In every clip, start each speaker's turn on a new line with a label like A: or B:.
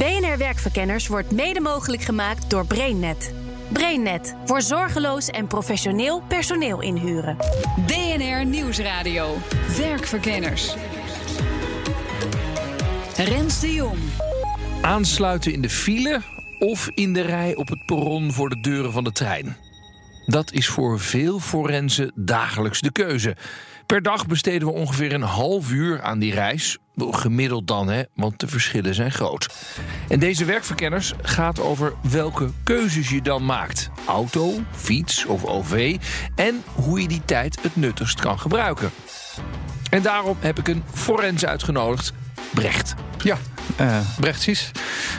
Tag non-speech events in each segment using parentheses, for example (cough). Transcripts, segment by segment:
A: BNR Werkverkenners wordt mede mogelijk gemaakt door BrainNet. BrainNet voor zorgeloos en professioneel personeel inhuren.
B: BNR Nieuwsradio. Werkverkenners. Rens de Jong.
C: Aansluiten in de file of in de rij op het perron voor de deuren van de trein. Dat is voor veel forensen dagelijks de keuze. Per dag besteden we ongeveer een half uur aan die reis. Gemiddeld dan, hè, want de verschillen zijn groot. En deze werkverkenners gaat over welke keuzes je dan maakt. Auto, fiets of OV. En hoe je die tijd het nuttigst kan gebruiken. En daarom heb ik een forens uitgenodigd. Brecht.
D: Ja, uh, Brecht Sies.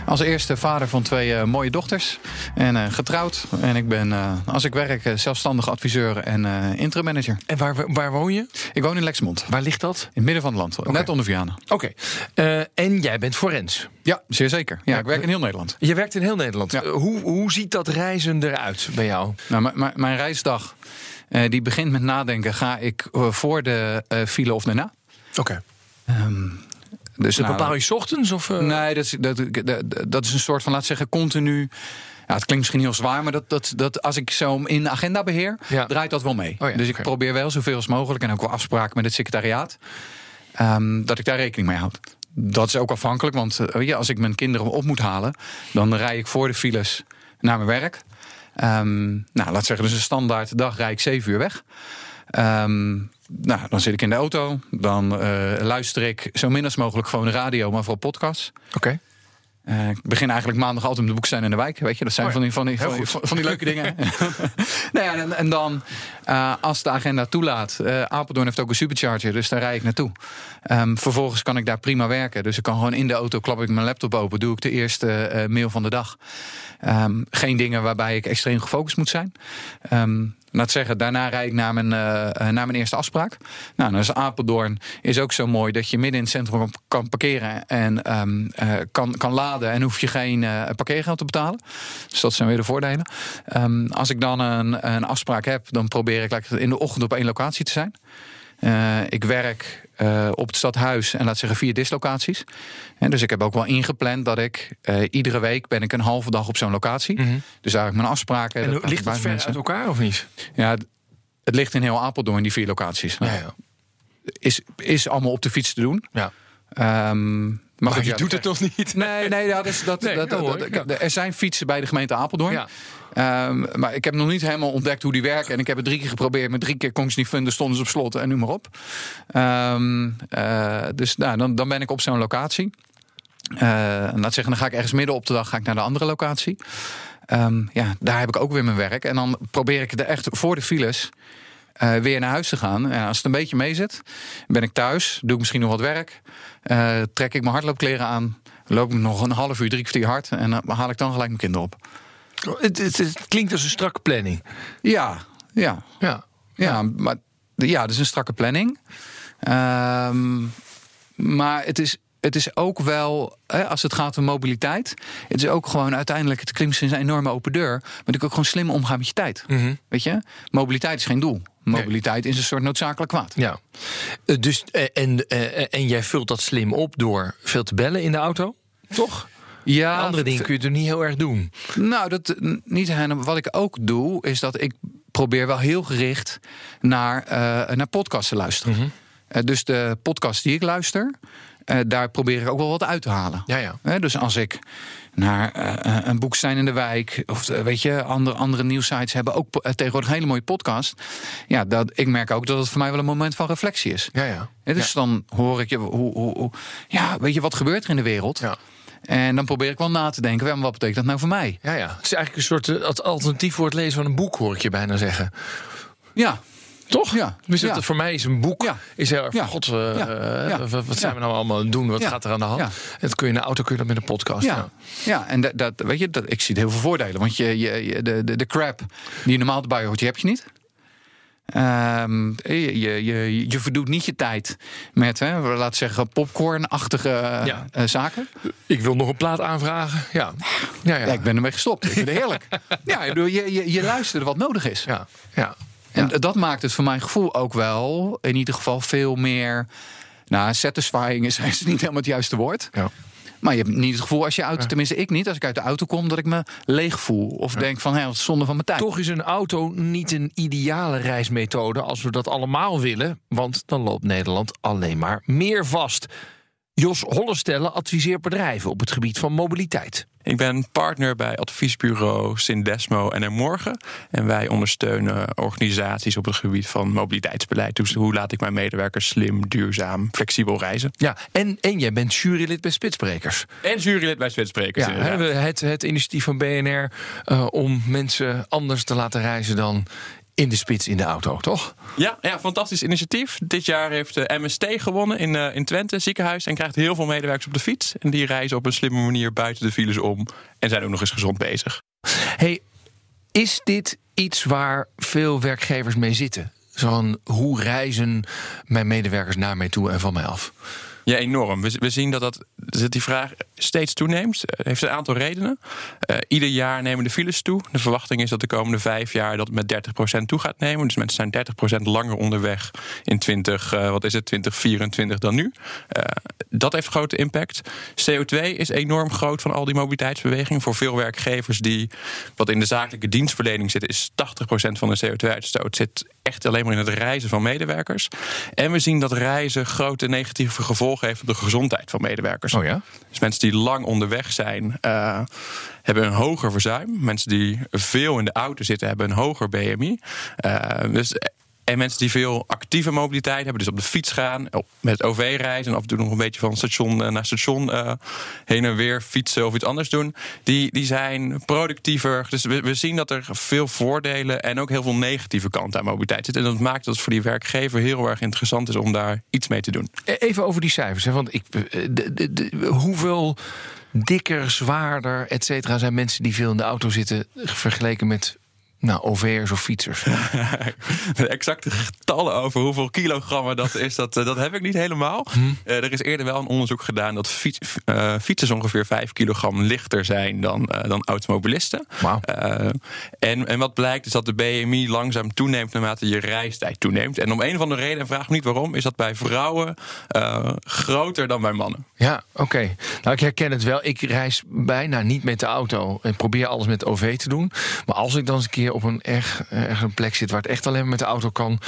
D: Als eerste vader van twee uh, mooie dochters. En uh, getrouwd. En ik ben, als ik werk, zelfstandig adviseur en interim manager.
C: En waar, waar woon je?
D: Ik woon in Lexmond.
C: Waar ligt dat? In
D: het midden van het land. Okay. Net onder Vianen.
C: Oké. Okay. en jij bent forens?
D: Ja, zeer zeker. Ja, ik werk in heel Nederland.
C: Je werkt in heel Nederland. Ja. hoe, hoe ziet dat reizen eruit bij jou?
D: Nou, mijn reisdag die begint met nadenken. Ga ik voor de file of daarna?
C: Oké. Okay. Um, dus nou, bepaal je ochtends? Of, uh...
D: Nee, dat is, dat, dat is een soort van, laat zeggen, continu. Ja, het klinkt misschien heel zwaar, maar dat, dat, dat als ik zo in de agenda beheer, ja. draait dat wel mee. Oh ja, dus ik probeer wel zoveel als mogelijk en ook wel afspraken met het secretariaat, um, dat ik daar rekening mee houd. Dat is ook afhankelijk, want uh, ja, als ik mijn kinderen op moet halen, dan rij ik voor de files naar mijn werk. Um, nou, laat zeggen, dus een standaard dag rijd ik zeven uur weg. Um, nou, dan zit ik in de auto. Dan uh, luister ik zo min als mogelijk gewoon de radio, maar vooral podcasts.
C: Oké. Okay.
D: Uh, ik begin eigenlijk maandag altijd met de boek zijn in de wijk. Weet je, dat zijn oh ja. van, die, van, die, van, van, die leuke dingen. (laughs) (laughs) nou ja, en, en dan, uh, als de agenda toelaat. Uh, Apeldoorn heeft ook een supercharger, dus daar rijd ik naartoe. Um, vervolgens kan ik daar prima werken. Dus ik kan gewoon in de auto, klap ik mijn laptop open, doe ik de eerste mail van de dag. Um, geen dingen waarbij ik extreem gefocust moet zijn. Um, Laat zeggen, daarna rijd ik naar mijn, uh, naar mijn eerste afspraak. Nou, is Apeldoorn is ook zo mooi dat je midden in het centrum kan parkeren en um, uh, kan, kan laden en hoef je geen parkeergeld te betalen. Dus dat zijn weer de voordelen. Um, als ik dan een, een afspraak heb, dan probeer ik in de ochtend op één locatie te zijn. Uh, ik werk uh, op het stadhuis en laat zeggen vier dislocaties. En dus ik heb ook wel ingepland dat ik uh, iedere week ben ik een halve dag op zo'n locatie. Mm -hmm. Dus eigenlijk mijn afspraken.
C: En ligt het ver mensen. uit elkaar of niet?
D: Ja, het ligt in heel Apeldoorn, die vier locaties.
C: Ja, ja.
D: Is, is allemaal op de fiets te doen.
C: Ja.
D: Um,
C: maar, maar je doet het toch niet?
D: Nee, nee, dat, nee, dat, dat, dat, er zijn fietsen bij de gemeente Apeldoorn. Ja. Um, maar ik heb nog niet helemaal ontdekt hoe die werken. En ik heb het drie keer geprobeerd. Met drie keer kon ik ze niet vinden, stonden ze op slot en noem maar op. Um, uh, dus nou, dan, dan ben ik op zo'n locatie. Uh, laat zeggen, dan ga ik ergens midden op de dag ga ik naar de andere locatie. Um, ja, daar heb ik ook weer mijn werk. En dan probeer ik er echt voor de files uh, weer naar huis te gaan. Als het een beetje mee zit, ben ik thuis, doe ik misschien nog wat werk. Trek ik mijn hardloopkleren aan, loop ik nog een half uur, drie kwartier hard. En dan haal ik dan gelijk mijn kinderen op.
C: Het, het, het, klinkt als een strakke planning.
D: Ja, ja. Ja, ja maar ja, is een strakke planning. Um, maar het is, het is ook wel, hè, als het gaat om mobiliteit, het is ook gewoon uiteindelijk, het klinkt een enorme open deur, maar ik ook gewoon slim omgaan met je tijd. Mm -hmm. Weet je, mobiliteit is geen doel. Mobiliteit nee. is een soort noodzakelijk kwaad.
C: Ja. Dus, en, en jij vult dat slim op door veel te bellen in de auto, toch? Ja, andere dingen kun je er niet heel erg doen.
D: Nou, dat niet. Wat ik ook doe, is dat ik probeer wel heel gericht naar, uh, naar podcasts te luisteren. Mm -hmm. uh, dus de podcast die ik luister, uh, daar probeer ik ook wel wat uit te halen.
C: Ja, ja.
D: dus als ik naar een boek zijn in de wijk. Of weet je, andere, andere nieuwsites hebben ook tegenwoordig een hele mooie podcast. Ja, dat, ik merk ook dat het voor mij wel een moment van reflectie is.
C: Ja, ja.
D: dus
C: ja.
D: dan hoor ik je, hoe, hoe, hoe, ja, weet je, wat gebeurt er in de wereld?
C: Ja.
D: En dan probeer ik wel na te denken, wat betekent dat nou voor mij?
C: Ja, ja. Het is eigenlijk een soort alternatief voor het lezen van een boek, hoor ik je bijna zeggen.
D: Ja,
C: Toch?
D: Ja.
C: Dus
D: Ja.
C: voor mij is een boek.
D: Ja.
C: Is heel erg
D: Ja.
C: van, god, eh,
D: Ja.
C: eh, wat, zijn we nou allemaal aan het doen? Wat gaat er aan de hand? Dat kun je in de auto, kun je dat met een podcast.
D: Ja, ja en dat, dat, weet je, dat, ik zie heel veel voordelen. Want je, je, je- de, de, de crap die je normaal erbij hoort, die heb je niet. Ehm, je, je, je, verdoet niet je tijd met, hè, laten we zeggen, popcorn-achtige
C: Ja.
D: eh, zaken.
C: Ik wil nog een plaat aanvragen. Ja, ja, ja.
D: Ja, ik ben ermee gestopt. Ik vind het heerlijk. (laughs) ja, je, je, je luistert wat nodig is.
C: ja, ja.
D: En dat maakt het voor mijn gevoel ook wel, in ieder geval veel meer. Nou, satisfying is, (laughs) is niet helemaal het juiste woord.
C: Ja.
D: Maar je hebt niet het gevoel als je auto, tenminste ik niet, als ik uit de auto kom, dat ik me leeg voel. Of denk van, hé, wat zonde van mijn tijd.
C: Toch is een auto niet een ideale reismethode als we dat allemaal willen. Want dan loopt Nederland alleen maar meer vast. Jos Hollestelle adviseert bedrijven op het gebied van mobiliteit.
E: Ik ben partner bij adviesbureau Sindesmo en Er Morgen. En wij ondersteunen organisaties op het gebied van mobiliteitsbeleid. Dus hoe laat ik mijn medewerkers slim, duurzaam, flexibel reizen?
C: Ja, en, en jij bent jurylid bij Spitsbrekers.
E: En jurylid bij Spitsprekers.
C: Ja, het, het initiatief van BNR eh, om mensen anders te laten reizen dan in de spits in de auto, toch?
E: Ja, ja, fantastisch initiatief. Dit jaar heeft de MST gewonnen in, eh, in Twente, ziekenhuis. En krijgt heel veel medewerkers op de fiets. En die reizen op een slimme manier buiten de files om. En zijn ook nog eens gezond bezig.
C: Hey, is dit iets waar veel werkgevers mee zitten? Zo van, hoe reizen mijn medewerkers naar mij toe en van mij af?
E: Ja, enorm. We, we zien dat, dat, die vraag steeds toeneemt. Het heeft een aantal redenen. Eh, ieder jaar nemen de files toe. De verwachting is dat de komende vijf jaar dat met 30% toe gaat nemen. Dus mensen zijn 30% langer onderweg in 20, eh, wat is het, 2024 dan nu. Eh, dat heeft grote impact. CO2 is enorm groot van al die mobiliteitsbewegingen. Voor veel werkgevers die wat in de zakelijke dienstverlening zitten, is 80% van de CO2-uitstoot zit echt alleen maar in het reizen van medewerkers. En we zien dat reizen grote negatieve gevolgen heeft op de gezondheid van medewerkers.
C: Oh ja?
E: Dus mensen die lang onderweg zijn, eh, hebben een hoger verzuim. Mensen die veel in de auto zitten, hebben een hoger BMI. Eh, dus, en mensen die veel actieve mobiliteit hebben, dus op de fiets gaan, met OV reizen, en af en toe nog een beetje van station eh, naar station eh, heen en weer fietsen of iets anders doen, die, die zijn productiever. Dus we, we zien dat er veel voordelen en ook heel veel negatieve kanten aan mobiliteit zitten. En dat maakt dat het voor die werkgever heel erg interessant is om daar iets mee te doen.
C: E- Even over die cijfers. Hè, want ik, eh, de, de- hoeveel dikker, zwaarder, et cetera... zijn mensen die veel in de auto zitten... vergeleken met nou, OV'ers of fietsers? (laughs)
E: De exacte getallen over hoeveel kilogrammen dat is, dat, eh, dat heb ik niet helemaal. Eh, er is eerder wel een onderzoek gedaan dat fiets, eh, fietsers ongeveer 5 kilogram lichter zijn dan, dan automobilisten. En, en wat blijkt is dat de BMI langzaam toeneemt naarmate je reistijd toeneemt. En om een of andere reden, en vraag me niet waarom, is dat bij vrouwen groter dan bij mannen.
C: Ja, oké. Nou, ik herken het wel. Ik reis bijna niet met de auto en probeer alles met OV te doen. Maar als ik dan eens een keer op een erg, erg een plek zit waar het echt alleen maar met de auto kan,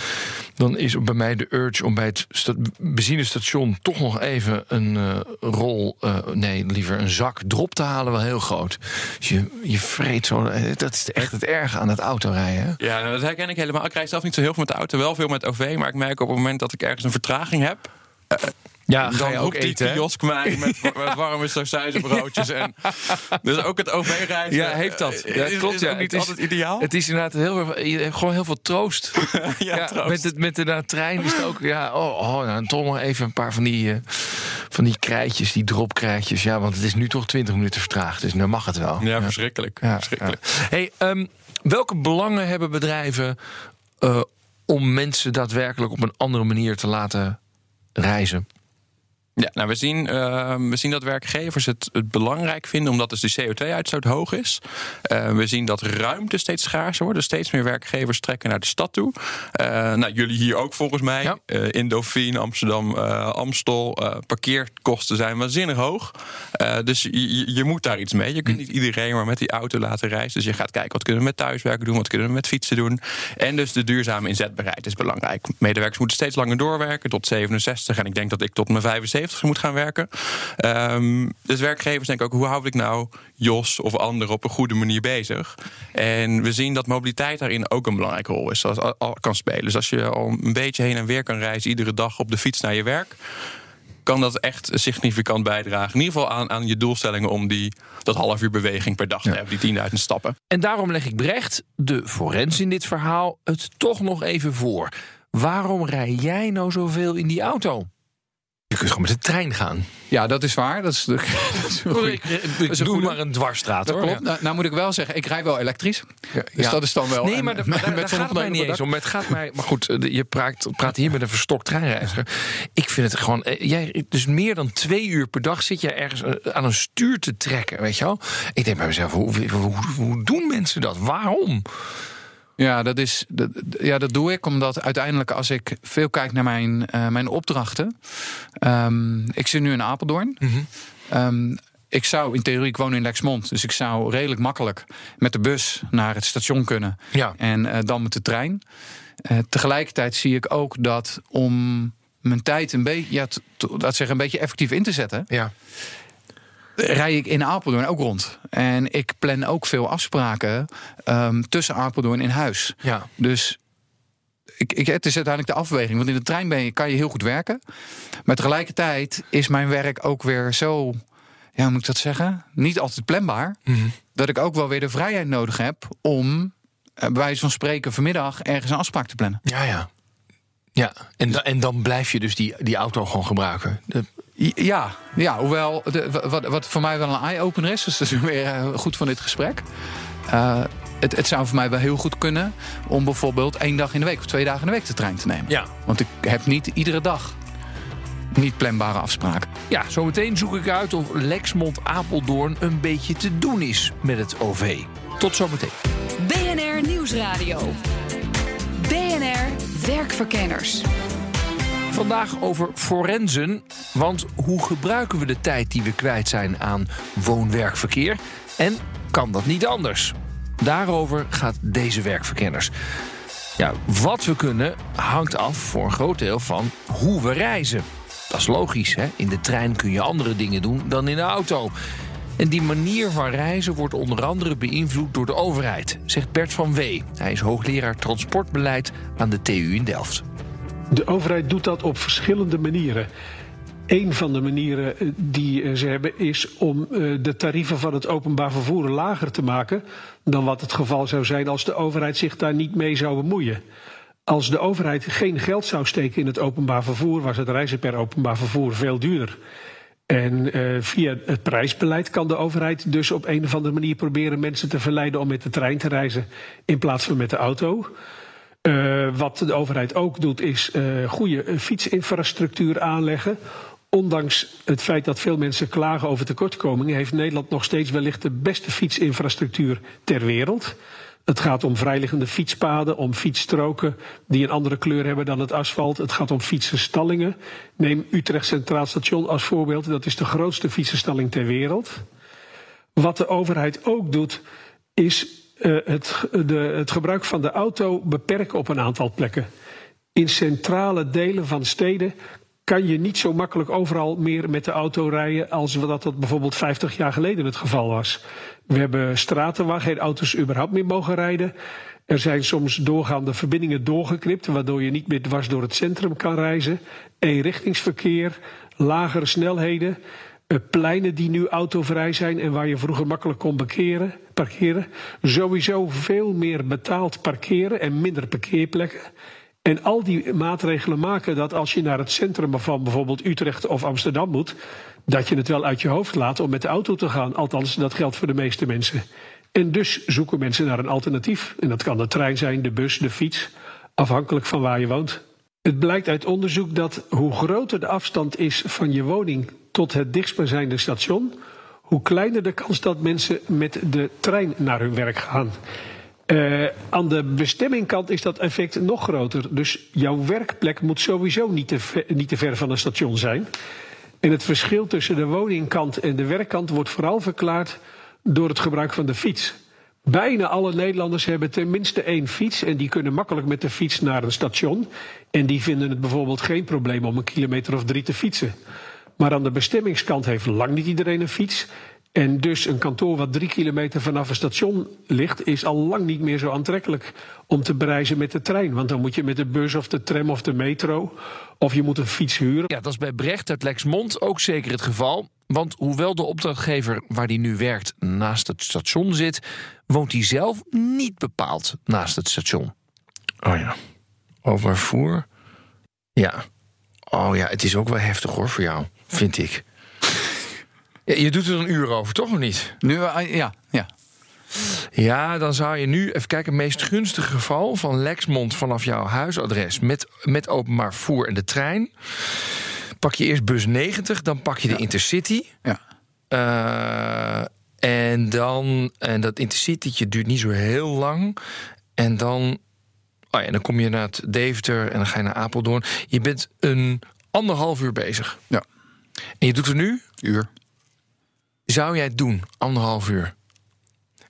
C: dan is bij mij de urge om bij het sta- benzinestation toch nog even een eh, rol, eh, nee, liever een zak drop te halen, wel heel groot. Dus je, je vreet zo. eh, Dat is echt het erge aan het autorijden.
E: Ja, nou, dat herken ik helemaal. Ik rijd zelf niet zo heel veel met de auto, wel veel met OV. Maar ik merk op het moment dat ik ergens een vertraging heb,
C: Ja,
E: dan roept die kiosk mij met, met warme sausijzenbroodjes. En, (laughs) dus ook het OV-reizen
C: Ja, heeft dat.
E: eh,
C: Ja,
E: is,
C: klopt,
E: is
C: ja.
E: ook niet
C: Het is-
E: altijd ideaal.
C: Het is inderdaad heel hebt gewoon heel veel troost. (laughs)
E: ja, troost.
C: Met, het, met de trein is het ook, ja, oh, oh nou, toch nog even een paar van die, eh, van die krijtjes, die dropkrijtjes. Ja, want het is nu toch 20 minuten vertraagd, dus dan mag het wel.
E: ja, verschrikkelijk. Verschrikkelijk.
C: Hey, ehm, welke belangen hebben bedrijven eh, om mensen daadwerkelijk op een andere manier te laten reizen?
E: Ja, nou, we zien, eh, we zien dat werkgevers het, het belangrijk vinden omdat dus de CO2-uitstoot hoog is. Eh, we zien dat ruimte steeds schaarser wordt. Dus steeds meer werkgevers trekken naar de stad toe. Eh, nou, jullie hier ook volgens mij.
C: Ja.
E: Eh, in Dauphine, Amsterdam, eh, Amstel. parkeerkosten zijn waanzinnig hoog. Dus je, je- je moet daar iets mee. Je kunt niet iedereen maar met die auto laten reizen. Dus je gaat kijken wat kunnen we met thuiswerken doen, wat kunnen we met fietsen doen. En dus de duurzame inzetbaarheid is belangrijk. Medewerkers moeten steeds langer doorwerken, tot 67. En ik denk dat ik tot mijn 75 moet gaan werken. Ehm, dus werkgevers denken ook, hoe hou ik nou Jos of anderen op een goede manier bezig? En we zien dat mobiliteit daarin ook een belangrijke rol is, als, al- kan spelen. Dus als je al een beetje heen en weer kan reizen, iedere dag op de fiets naar je werk kan dat echt significant bijdragen. In ieder geval aan, aan je doelstellingen om die, dat half uur beweging per dag te hebben, die 10.000 stappen.
C: En daarom leg ik Brecht, de forens in dit verhaal, het toch nog even voor. waarom rij jij nou zoveel in die auto? Je kunt gewoon met de trein gaan.
D: Ja, dat is waar. Dat is, (laughs) dat is
C: Ik,
D: is
C: doe maar een dwarsstraat
D: Dat
C: hoor.
D: klopt. Nou, nou moet ik wel zeggen, ik rij wel elektrisch. Dus
C: Ja.
D: dat is dan wel.
C: Nee,
D: en
C: maar, da-
D: met-
C: maar daar, (laughs)
D: met
C: daar gaat het mij niet eens om. Het gaat mij, maar goed, eh, je praat, praat hier met een verstokt treinreiziger. Ik vind het gewoon. eh, Jij, dus meer dan twee uur per dag zit je ergens eh, aan een stuur te trekken, weet je wel? Ik denk bij mezelf, hoe, hoe, hoe doen mensen dat? Waarom?
D: Ja, dat is, dat, ja, dat doe ik omdat uiteindelijk als ik veel kijk naar mijn, eh, mijn opdrachten. ehm, ik zit nu in Apeldoorn. Ehm, ik zou in theorie, ik woon in Lexmond. Dus ik zou redelijk makkelijk met de bus naar het station kunnen.
C: Ja.
D: En eh, dan met de trein. Eh, tegelijkertijd zie ik ook dat om mijn tijd een beetje, ja, t- t- laat zeggen, een beetje effectief in te zetten
C: Ja.
D: Rij ik in Apeldoorn ook rond. En ik plan ook veel afspraken ehm, tussen Apeldoorn in huis.
C: Ja.
D: Dus ik, ik, het is uiteindelijk de afweging. Want in de trein ben je, kan je heel goed werken. Maar tegelijkertijd is mijn werk ook weer zo... Ja, hoe moet ik dat zeggen? Niet altijd planbaar. Dat ik ook wel weer de vrijheid nodig heb om... eh, bij wijze van spreken vanmiddag ergens een afspraak te plannen.
C: Ja, ja. Ja, en, en dan blijf je dus die, die auto gewoon gebruiken.
D: Ja, ja hoewel de, wat, wat voor mij wel een eye-opener is, dus dat is weer eh, goed van dit gesprek. Eh, het, het zou voor mij wel heel goed kunnen om bijvoorbeeld één dag in de week of twee dagen in de week de trein te nemen.
C: Ja.
D: Want ik heb niet iedere dag niet planbare afspraken.
C: Ja, zometeen zoek ik uit of Lexmond Apeldoorn een beetje te doen is met het OV. Tot zometeen.
B: BNR Nieuwsradio. BNR Werkverkenners.
C: Vandaag over forensen. Want hoe gebruiken we de tijd die we kwijt zijn aan woon-werkverkeer? En kan dat niet anders? Daarover gaat deze werkverkenners. Ja, wat we kunnen hangt af voor een groot deel van hoe we reizen. Dat is logisch, hè? In de trein kun je andere dingen doen dan in de auto. En die manier van reizen wordt onder andere beïnvloed door de overheid, zegt Bert van Wee. Hij is hoogleraar transportbeleid aan de TU in Delft.
F: De overheid doet dat op verschillende manieren. Een van de manieren eh, die eh, ze hebben is om eh, de tarieven van het openbaar vervoer lager te maken dan wat het geval zou zijn als de overheid zich daar niet mee zou bemoeien. Als de overheid geen geld zou steken in het openbaar vervoer, was het reizen per openbaar vervoer veel duurder. En eh, via het prijsbeleid kan de overheid dus op een of andere manier proberen mensen te verleiden om met de trein te reizen in plaats van met de auto. Eh, wat de overheid ook doet, is eh, goede eh, fietsinfrastructuur aanleggen. Ondanks het feit dat veel mensen klagen over tekortkomingen, heeft Nederland nog steeds wellicht de beste fietsinfrastructuur ter wereld. Het gaat om vrijliggende fietspaden, om fietsstroken die een andere kleur hebben dan het asfalt. Het gaat om fietsenstallingen. Neem Utrecht Centraal Station als voorbeeld. Dat is de grootste fietsenstalling ter wereld. Wat de overheid ook doet, is het, de, het gebruik van de auto beperken op een aantal plekken. In centrale delen van steden kan je niet zo makkelijk overal meer met de auto rijden als dat dat bijvoorbeeld 50 jaar geleden het geval was. We hebben straten waar geen auto's überhaupt meer mogen rijden. Er zijn soms doorgaande verbindingen doorgeknipt, waardoor je niet meer dwars door het centrum kan reizen. Eenrichtingsverkeer, lagere snelheden, eh, pleinen die nu autovrij zijn en waar je vroeger makkelijk kon parkeren. parkeren. Sowieso veel meer betaald parkeren en minder parkeerplekken. En al die maatregelen maken dat als je naar het centrum van bijvoorbeeld Utrecht of Amsterdam moet, dat je het wel uit je hoofd laat om met de auto te gaan. Althans, dat geldt voor de meeste mensen. En dus zoeken mensen naar een alternatief. En dat kan de trein zijn, de bus, de fiets, afhankelijk van waar je woont. Het blijkt uit onderzoek dat hoe groter de afstand is van je woning tot het dichtstbijzijnde station, hoe kleiner de kans dat mensen met de trein naar hun werk gaan. Eh, aan de bestemmingkant is dat effect nog groter. Dus jouw werkplek moet sowieso niet te, ver, niet te ver van een station zijn. En het verschil tussen de woningkant en de werkkant wordt vooral verklaard door het gebruik van de fiets. Bijna alle Nederlanders hebben tenminste één fiets en die kunnen makkelijk met de fiets naar een station. En die vinden het bijvoorbeeld geen probleem om een kilometer of drie te fietsen. Maar aan de bestemmingskant heeft lang niet iedereen een fiets. En dus een kantoor wat drie kilometer vanaf een station ligt, is al lang niet meer zo aantrekkelijk om te bereizen met de trein. Want dan moet je met de bus of de tram of de metro. Of je moet een fiets huren.
C: Ja, dat is bij Brecht uit Lexmond ook zeker het geval. Want hoewel de opdrachtgever waar hij nu werkt naast het station zit, woont hij zelf niet bepaald naast het station.
E: Oh ja.
C: Openbaar vervoer. Ja. Oh ja, het is ook wel heftig hoor voor jou, vind ik. Ja, je doet er een uur over, toch of niet?
D: Nu, eh, ja, ja.
C: Ja, dan zou je nu even kijken. Het meest gunstige geval van Lexmond vanaf jouw huisadres met, met openbaar vervoer en de trein. Pak je eerst bus 90, dan pak je de Intercity.
D: ja.
C: Eh, en dan, en dat Intercitytje duurt niet zo heel lang. En dan, oh ja, dan kom je naar het Deventer en dan ga je naar Apeldoorn. Je bent een anderhalf uur bezig.
D: Ja.
C: En je doet er nu,
D: Uur.
C: zou jij het doen, anderhalf uur.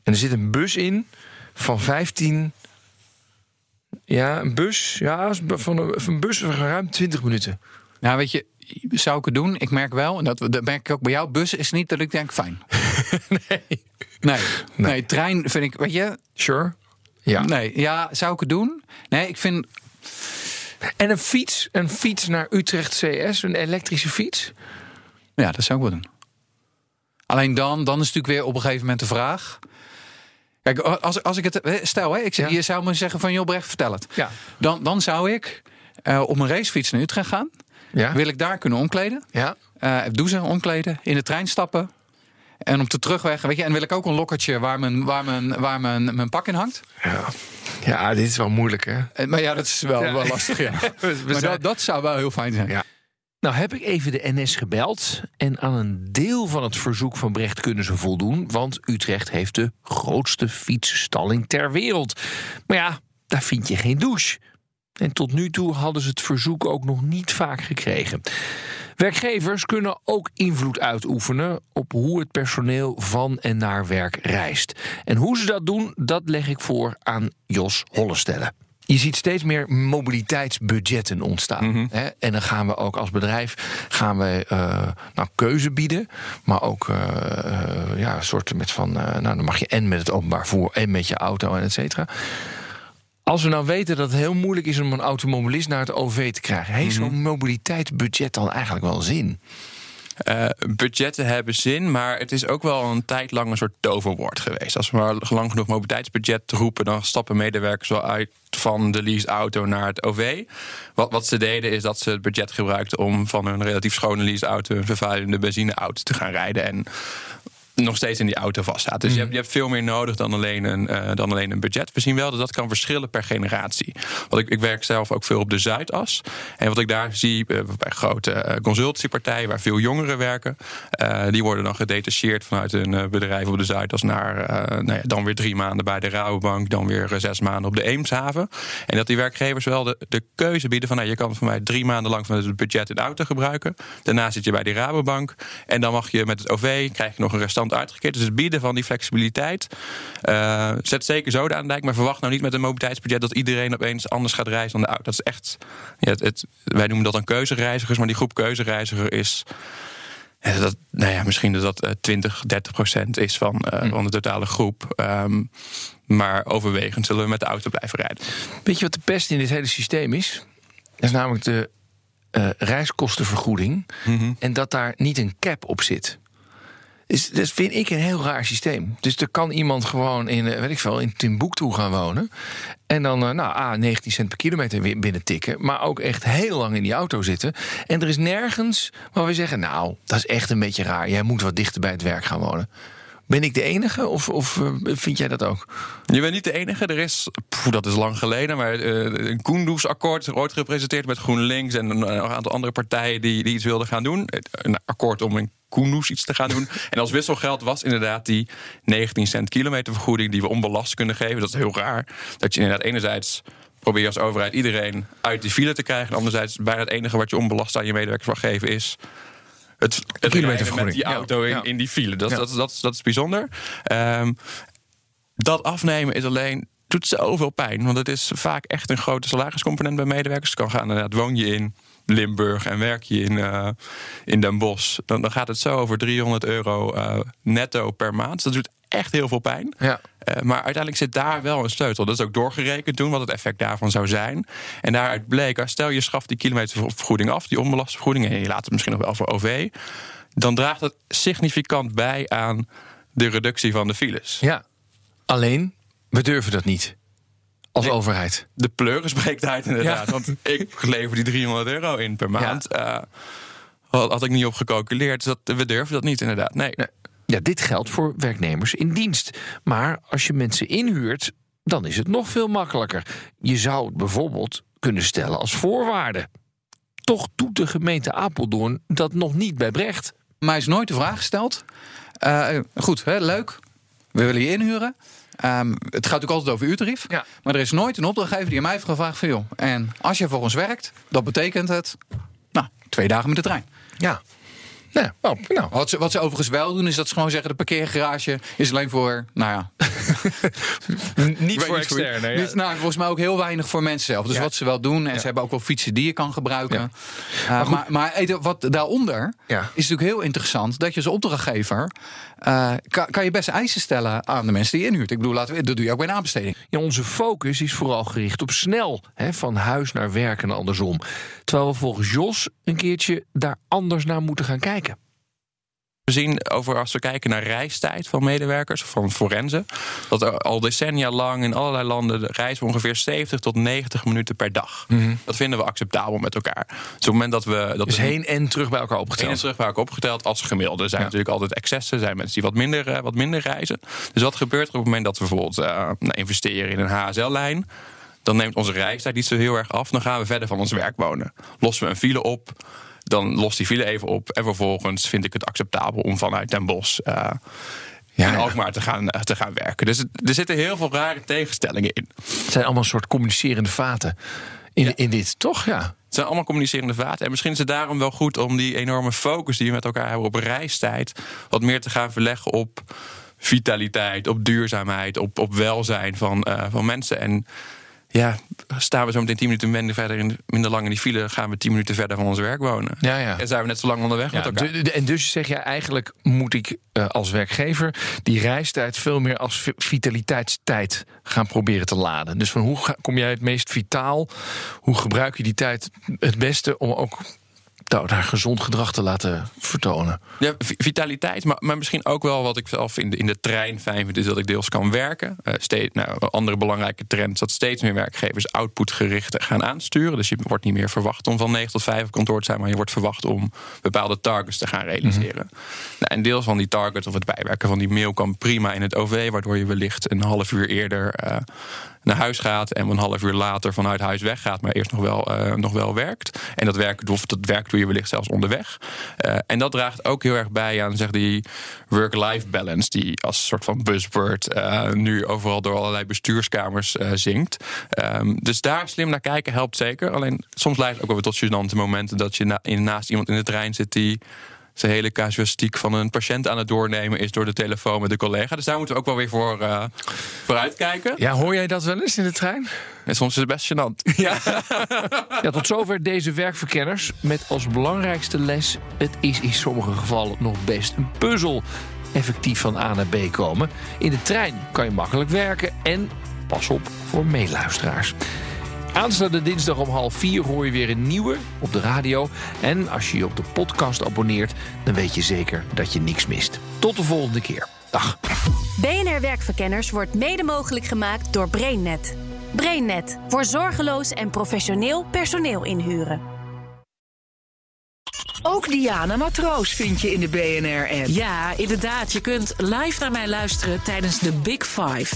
C: En er zit een bus in van 15. Ja, een bus. Ja, van een, van een bus van ruim 20 minuten.
D: Nou, weet je, zou ik het doen? Ik merk wel, en dat, dat merk ik ook bij jou, bus is niet dat ik denk, fijn. (laughs)
C: Nee.
D: Nee, nee. trein vind ik, weet je,
C: Sure. Ja.
D: nee, ja, zou ik het doen? Nee, ik vind,
C: En een fiets, een fiets naar Utrecht CS, een elektrische fiets.
D: ja, dat zou ik wel doen. Alleen dan, dan is natuurlijk weer op een gegeven moment de vraag. Kijk, als, als ik het, stel, hè, ik
C: Ja.
D: je zou me zeggen van, joh, Brecht, vertel het.
C: Ja.
D: Dan, dan zou ik eh, op een racefiets naar Utrecht gaan.
C: Ja.
D: Wil ik daar kunnen omkleden?
C: Ja.
D: eh douchen, omkleden, in de trein stappen. En op de terugweg, weet je, en wil ik ook een lokkertje waar mijn, waar mijn, waar mijn, mijn pak in hangt.
C: Ja. ja, dit is wel moeilijk, hè?
D: Eh, Maar ja, dat is wel, wel lastig, ja. (laughs)
C: We
D: Maar
C: zijn-
D: dat, dat zou wel heel fijn zijn.
C: Ja. Nou heb ik even de NS gebeld en aan een deel van het verzoek van Brecht kunnen ze voldoen, want Utrecht heeft de grootste fietsstalling ter wereld. Maar ja, daar vind je geen douche. En tot nu toe hadden ze het verzoek ook nog niet vaak gekregen. Werkgevers kunnen ook invloed uitoefenen op hoe het personeel van en naar werk reist. En hoe ze dat doen, dat leg ik voor aan Jos Hollestelle. Je ziet steeds meer mobiliteitsbudgetten ontstaan. Hè? En dan gaan we ook als bedrijf gaan we, eh, nou, keuze bieden. Maar ook eh, ja, soorten met van. nou, dan mag je en met het openbaar vervoer en met je auto en et cetera. Als we nou weten dat het heel moeilijk is om een automobilist naar het OV te krijgen, heeft zo'n mobiliteitsbudget dan eigenlijk wel zin?
E: Eh, budgetten hebben zin, maar het is ook wel een tijd lang een soort toverwoord geweest. Als we maar lang genoeg mobiliteitsbudget roepen, dan stappen medewerkers wel uit van de leaseauto naar het OV. Wat, wat ze deden is dat ze het budget gebruikten om van hun relatief schone leaseauto een vervuilende benzineauto te gaan rijden. En nog steeds in die auto vaststaat. Dus je, hebt, je hebt veel meer nodig dan alleen, een, eh, dan alleen een budget. We zien wel dat dat kan verschillen per generatie. Want ik, ik werk zelf ook veel op de Zuidas. En wat ik daar zie eh, bij grote eh, consultancypartijen... waar veel jongeren werken... die worden dan gedetacheerd vanuit een eh, bedrijf op de Zuidas... naar nou ja, dan weer drie maanden bij de Rabobank... dan weer zes maanden op de Eemshaven. En dat die werkgevers wel de, de keuze bieden van... Nou, je kan van mij drie maanden lang van het budget in de auto gebruiken. Daarna zit je bij die Rabobank. En dan mag je met het OV, krijg je nog een uitgekeerd. Dus het bieden van die flexibiliteit eh, zet zeker zoden aan de dijk. Maar verwacht nou niet met een mobiliteitsbudget dat iedereen opeens anders gaat reizen dan de auto. Dat is echt, ja, het, het- wij noemen dat dan keuzereizigers. Maar die groep keuzereiziger is dat, nou ja, misschien dat dat eh, 20, 30 procent is van, eh, van de totale groep. Ehm, maar overwegend zullen we met de auto blijven rijden.
C: Weet je wat de pest in dit hele systeem is? Dat is namelijk de eh, reiskostenvergoeding. En dat daar niet een cap op zit. Dat vind ik een heel raar systeem. Dus er kan iemand gewoon in, eh, weet ik veel, in Timbuktu gaan wonen. En dan, eh, nou, A, 19 cent per kilometer weer binnen tikken. Maar ook echt heel lang in die auto zitten. En er is nergens waar we zeggen, nou, dat is echt een beetje raar. Jij moet wat dichter bij het werk gaan wonen. Ben ik de enige of, of eh, vind jij dat ook?
E: Je bent niet de enige. Er is, dat is lang geleden, maar een Koendoes-akkoord ooit gepresenteerd met GroenLinks en een, een aantal andere partijen die, die iets wilden gaan doen. Een akkoord om in Koendoes iets te gaan doen. (laughs) En als wisselgeld was inderdaad die 19 cent kilometervergoeding die we onbelast kunnen geven. Dat is heel raar. Dat je inderdaad enerzijds probeert als overheid iedereen uit die file te krijgen. En anderzijds bijna het enige wat je onbelast aan je medewerkers mag geven is het, het
C: kilometervergoeding.
E: met die auto in,
C: ja.
E: in die file. Dat,
C: Ja.
E: dat, dat, dat is bijzonder. Ehm, dat afnemen is alleen doet zoveel pijn. Want het is vaak echt een grote salariscomponent bij medewerkers. Het kan gaan, inderdaad, woon je in Limburg en werk je in, eh, in Den Bosch... Dan, dan gaat het zo over 300 euro eh, netto per maand. Dat doet echt heel veel pijn.
C: Ja.
E: Eh, maar uiteindelijk zit daar wel een sleutel. Dat is ook doorgerekend toen wat het effect daarvan zou zijn. En daaruit bleek, stel je schaft die kilometervergoeding af... die onbelaste vergoeding, en je laat het misschien nog wel voor OV... dan draagt het significant bij aan de reductie van de files.
C: Ja, alleen we durven dat niet. Als overheid.
E: De pleuren spreekt uit inderdaad. Want ik lever die 300 euro in per maand. Eh, had, had ik niet op gecalculeerd. Dus dat, we durven dat niet inderdaad. Nee.
C: Ja, dit geldt voor werknemers in dienst. Maar als je mensen inhuurt, dan is het nog veel makkelijker. Je zou het bijvoorbeeld kunnen stellen als voorwaarde. Toch doet de gemeente Apeldoorn dat nog niet bij Brecht.
D: Mij is nooit de vraag gesteld. Eh, goed, hè, leuk. We willen je inhuren. Ehm, het gaat natuurlijk altijd over uurtarief.
C: Ja.
D: Maar er is nooit een opdrachtgever die aan mij heeft gevraagd van... joh, en als je voor ons werkt, dat betekent het... nou, twee dagen met de trein.
C: Ja. Nou, oh, nou.
D: Wat ze, wat ze overigens wel doen, is dat ze gewoon zeggen... de parkeergarage is alleen voor, nou ja... (laughs)
C: niet voor
D: Weet niet
C: externe.
D: wie. Dit- nou, volgens mij ook heel weinig voor mensen zelf. Dus
C: Ja.
D: wat ze wel doen, en
C: Ja.
D: ze hebben ook wel fietsen die je kan gebruiken.
C: Ja.
D: Uh, maar, maar, wat daaronder
C: Ja.
D: is natuurlijk heel interessant... dat je als opdrachtgever... eh, kan, kan je best eisen stellen aan de mensen die je inhuurt. Ik bedoel, laten we, dat doe je ook bij een aanbesteding.
C: Ja, onze focus is vooral gericht op snel, hè, van huis naar werk en andersom. Terwijl we volgens Jos een keertje daar anders naar moeten gaan kijken.
E: We zien over als we kijken naar reistijd van medewerkers, van forensen, dat er al decennia lang in allerlei landen de reizen ongeveer 70 tot 90 minuten per dag. Dat vinden we acceptabel met elkaar. Dus op het moment dat we dat
C: Dus
E: we
C: heen en terug bij elkaar
E: heen en
C: opgeteld.
E: terug bij elkaar opgeteld als gemiddelde. Er zijn
C: Ja.
E: natuurlijk altijd excessen. Er zijn mensen die wat minder, eh, wat minder reizen. Dus wat gebeurt er op het moment dat we bijvoorbeeld eh, nou, investeren in een HSL-lijn? Dan neemt onze reistijd niet zo heel erg af. Dan gaan we verder van ons werk wonen. Lossen we een file op, dan lost die file even op. En vervolgens vind ik het acceptabel om vanuit Den Bosch uh,
C: Ja,
E: in
C: ja.
E: Alkmaar te gaan, eh, te gaan werken. Dus er zitten heel veel rare tegenstellingen in.
C: Het zijn allemaal een soort communicerende vaten in, in dit, toch? Ja.
E: Het zijn allemaal communicerende vaten. En misschien is het daarom wel goed om die enorme focus die we met elkaar hebben op reistijd. wat meer te gaan verleggen op vitaliteit, op duurzaamheid, op, op welzijn van, eh, van mensen. En ja, staan we zo meteen 10 minuten minder, verder in, minder lang in die file, gaan we 10 minuten verder van ons werk wonen.
C: Ja, ja.
E: En zijn we net zo lang onderweg met
C: Ja,
E: elkaar.
C: de- de- en dus zeg je eigenlijk moet ik eh, als werkgever die reistijd veel meer als vi- vitaliteitstijd gaan proberen te laden. Dus van hoe ga- kom jij het meest vitaal? Hoe gebruik je die tijd het beste om ook daar gezond gedrag te laten vertonen?
E: Ja, vi- vitaliteit, maar, maar misschien ook wel wat ik zelf in de, in de trein fijn vind, is dat ik deels kan werken. Eh steeds, nou, een andere belangrijke trend is dat steeds meer werkgevers outputgericht gaan aansturen. Dus je wordt niet meer verwacht om van 9 tot 5 op kantoor te zijn, maar je wordt verwacht om bepaalde targets te gaan realiseren. nou, en deels van die target of het bijwerken van die mail kan prima in het OV, waardoor je wellicht een half uur eerder eh, naar huis gaat en een half uur later vanuit huis weggaat, maar eerst nog wel, eh, nog wel werkt. En dat werk, dat werk doe je wellicht zelfs onderweg. Eh, en dat draagt ook heel erg bij aan zeg, die work-life balance, die als soort van buzzword eh, nu overal door allerlei bestuurskamers zingt. Ehm, dus daar slim naar kijken helpt zeker. Alleen soms leidt het ook wel weer tot gênante momenten dat je naast iemand in de trein zit die zijn hele casuïstiek van een patiënt aan het doornemen is door de telefoon met de collega. Dus daar moeten we ook wel weer voor, eh voor uitkijken.
C: Ja, hoor jij dat wel eens in de trein?
E: En soms is het best gênant. (laughs)
C: Ja. ja, tot zover deze werkverkenners. Met als belangrijkste les: het is in sommige gevallen nog best een puzzel. Effectief van A naar B komen. In de trein kan je makkelijk werken en pas op voor meeluisteraars. Aanstaande dinsdag om half vier hoor je weer een nieuwe op de radio. En als je je op de podcast abonneert, dan weet je zeker dat je niks mist. Tot de volgende keer. Dag.
A: BNR Werkverkenners wordt mede mogelijk gemaakt door BrainNet. BrainNet voor zorgeloos en professioneel personeel inhuren.
G: Ook Diana Matroos vind je in de BNR-app.
H: Ja, inderdaad. Je kunt live naar mij luisteren tijdens de Big Five.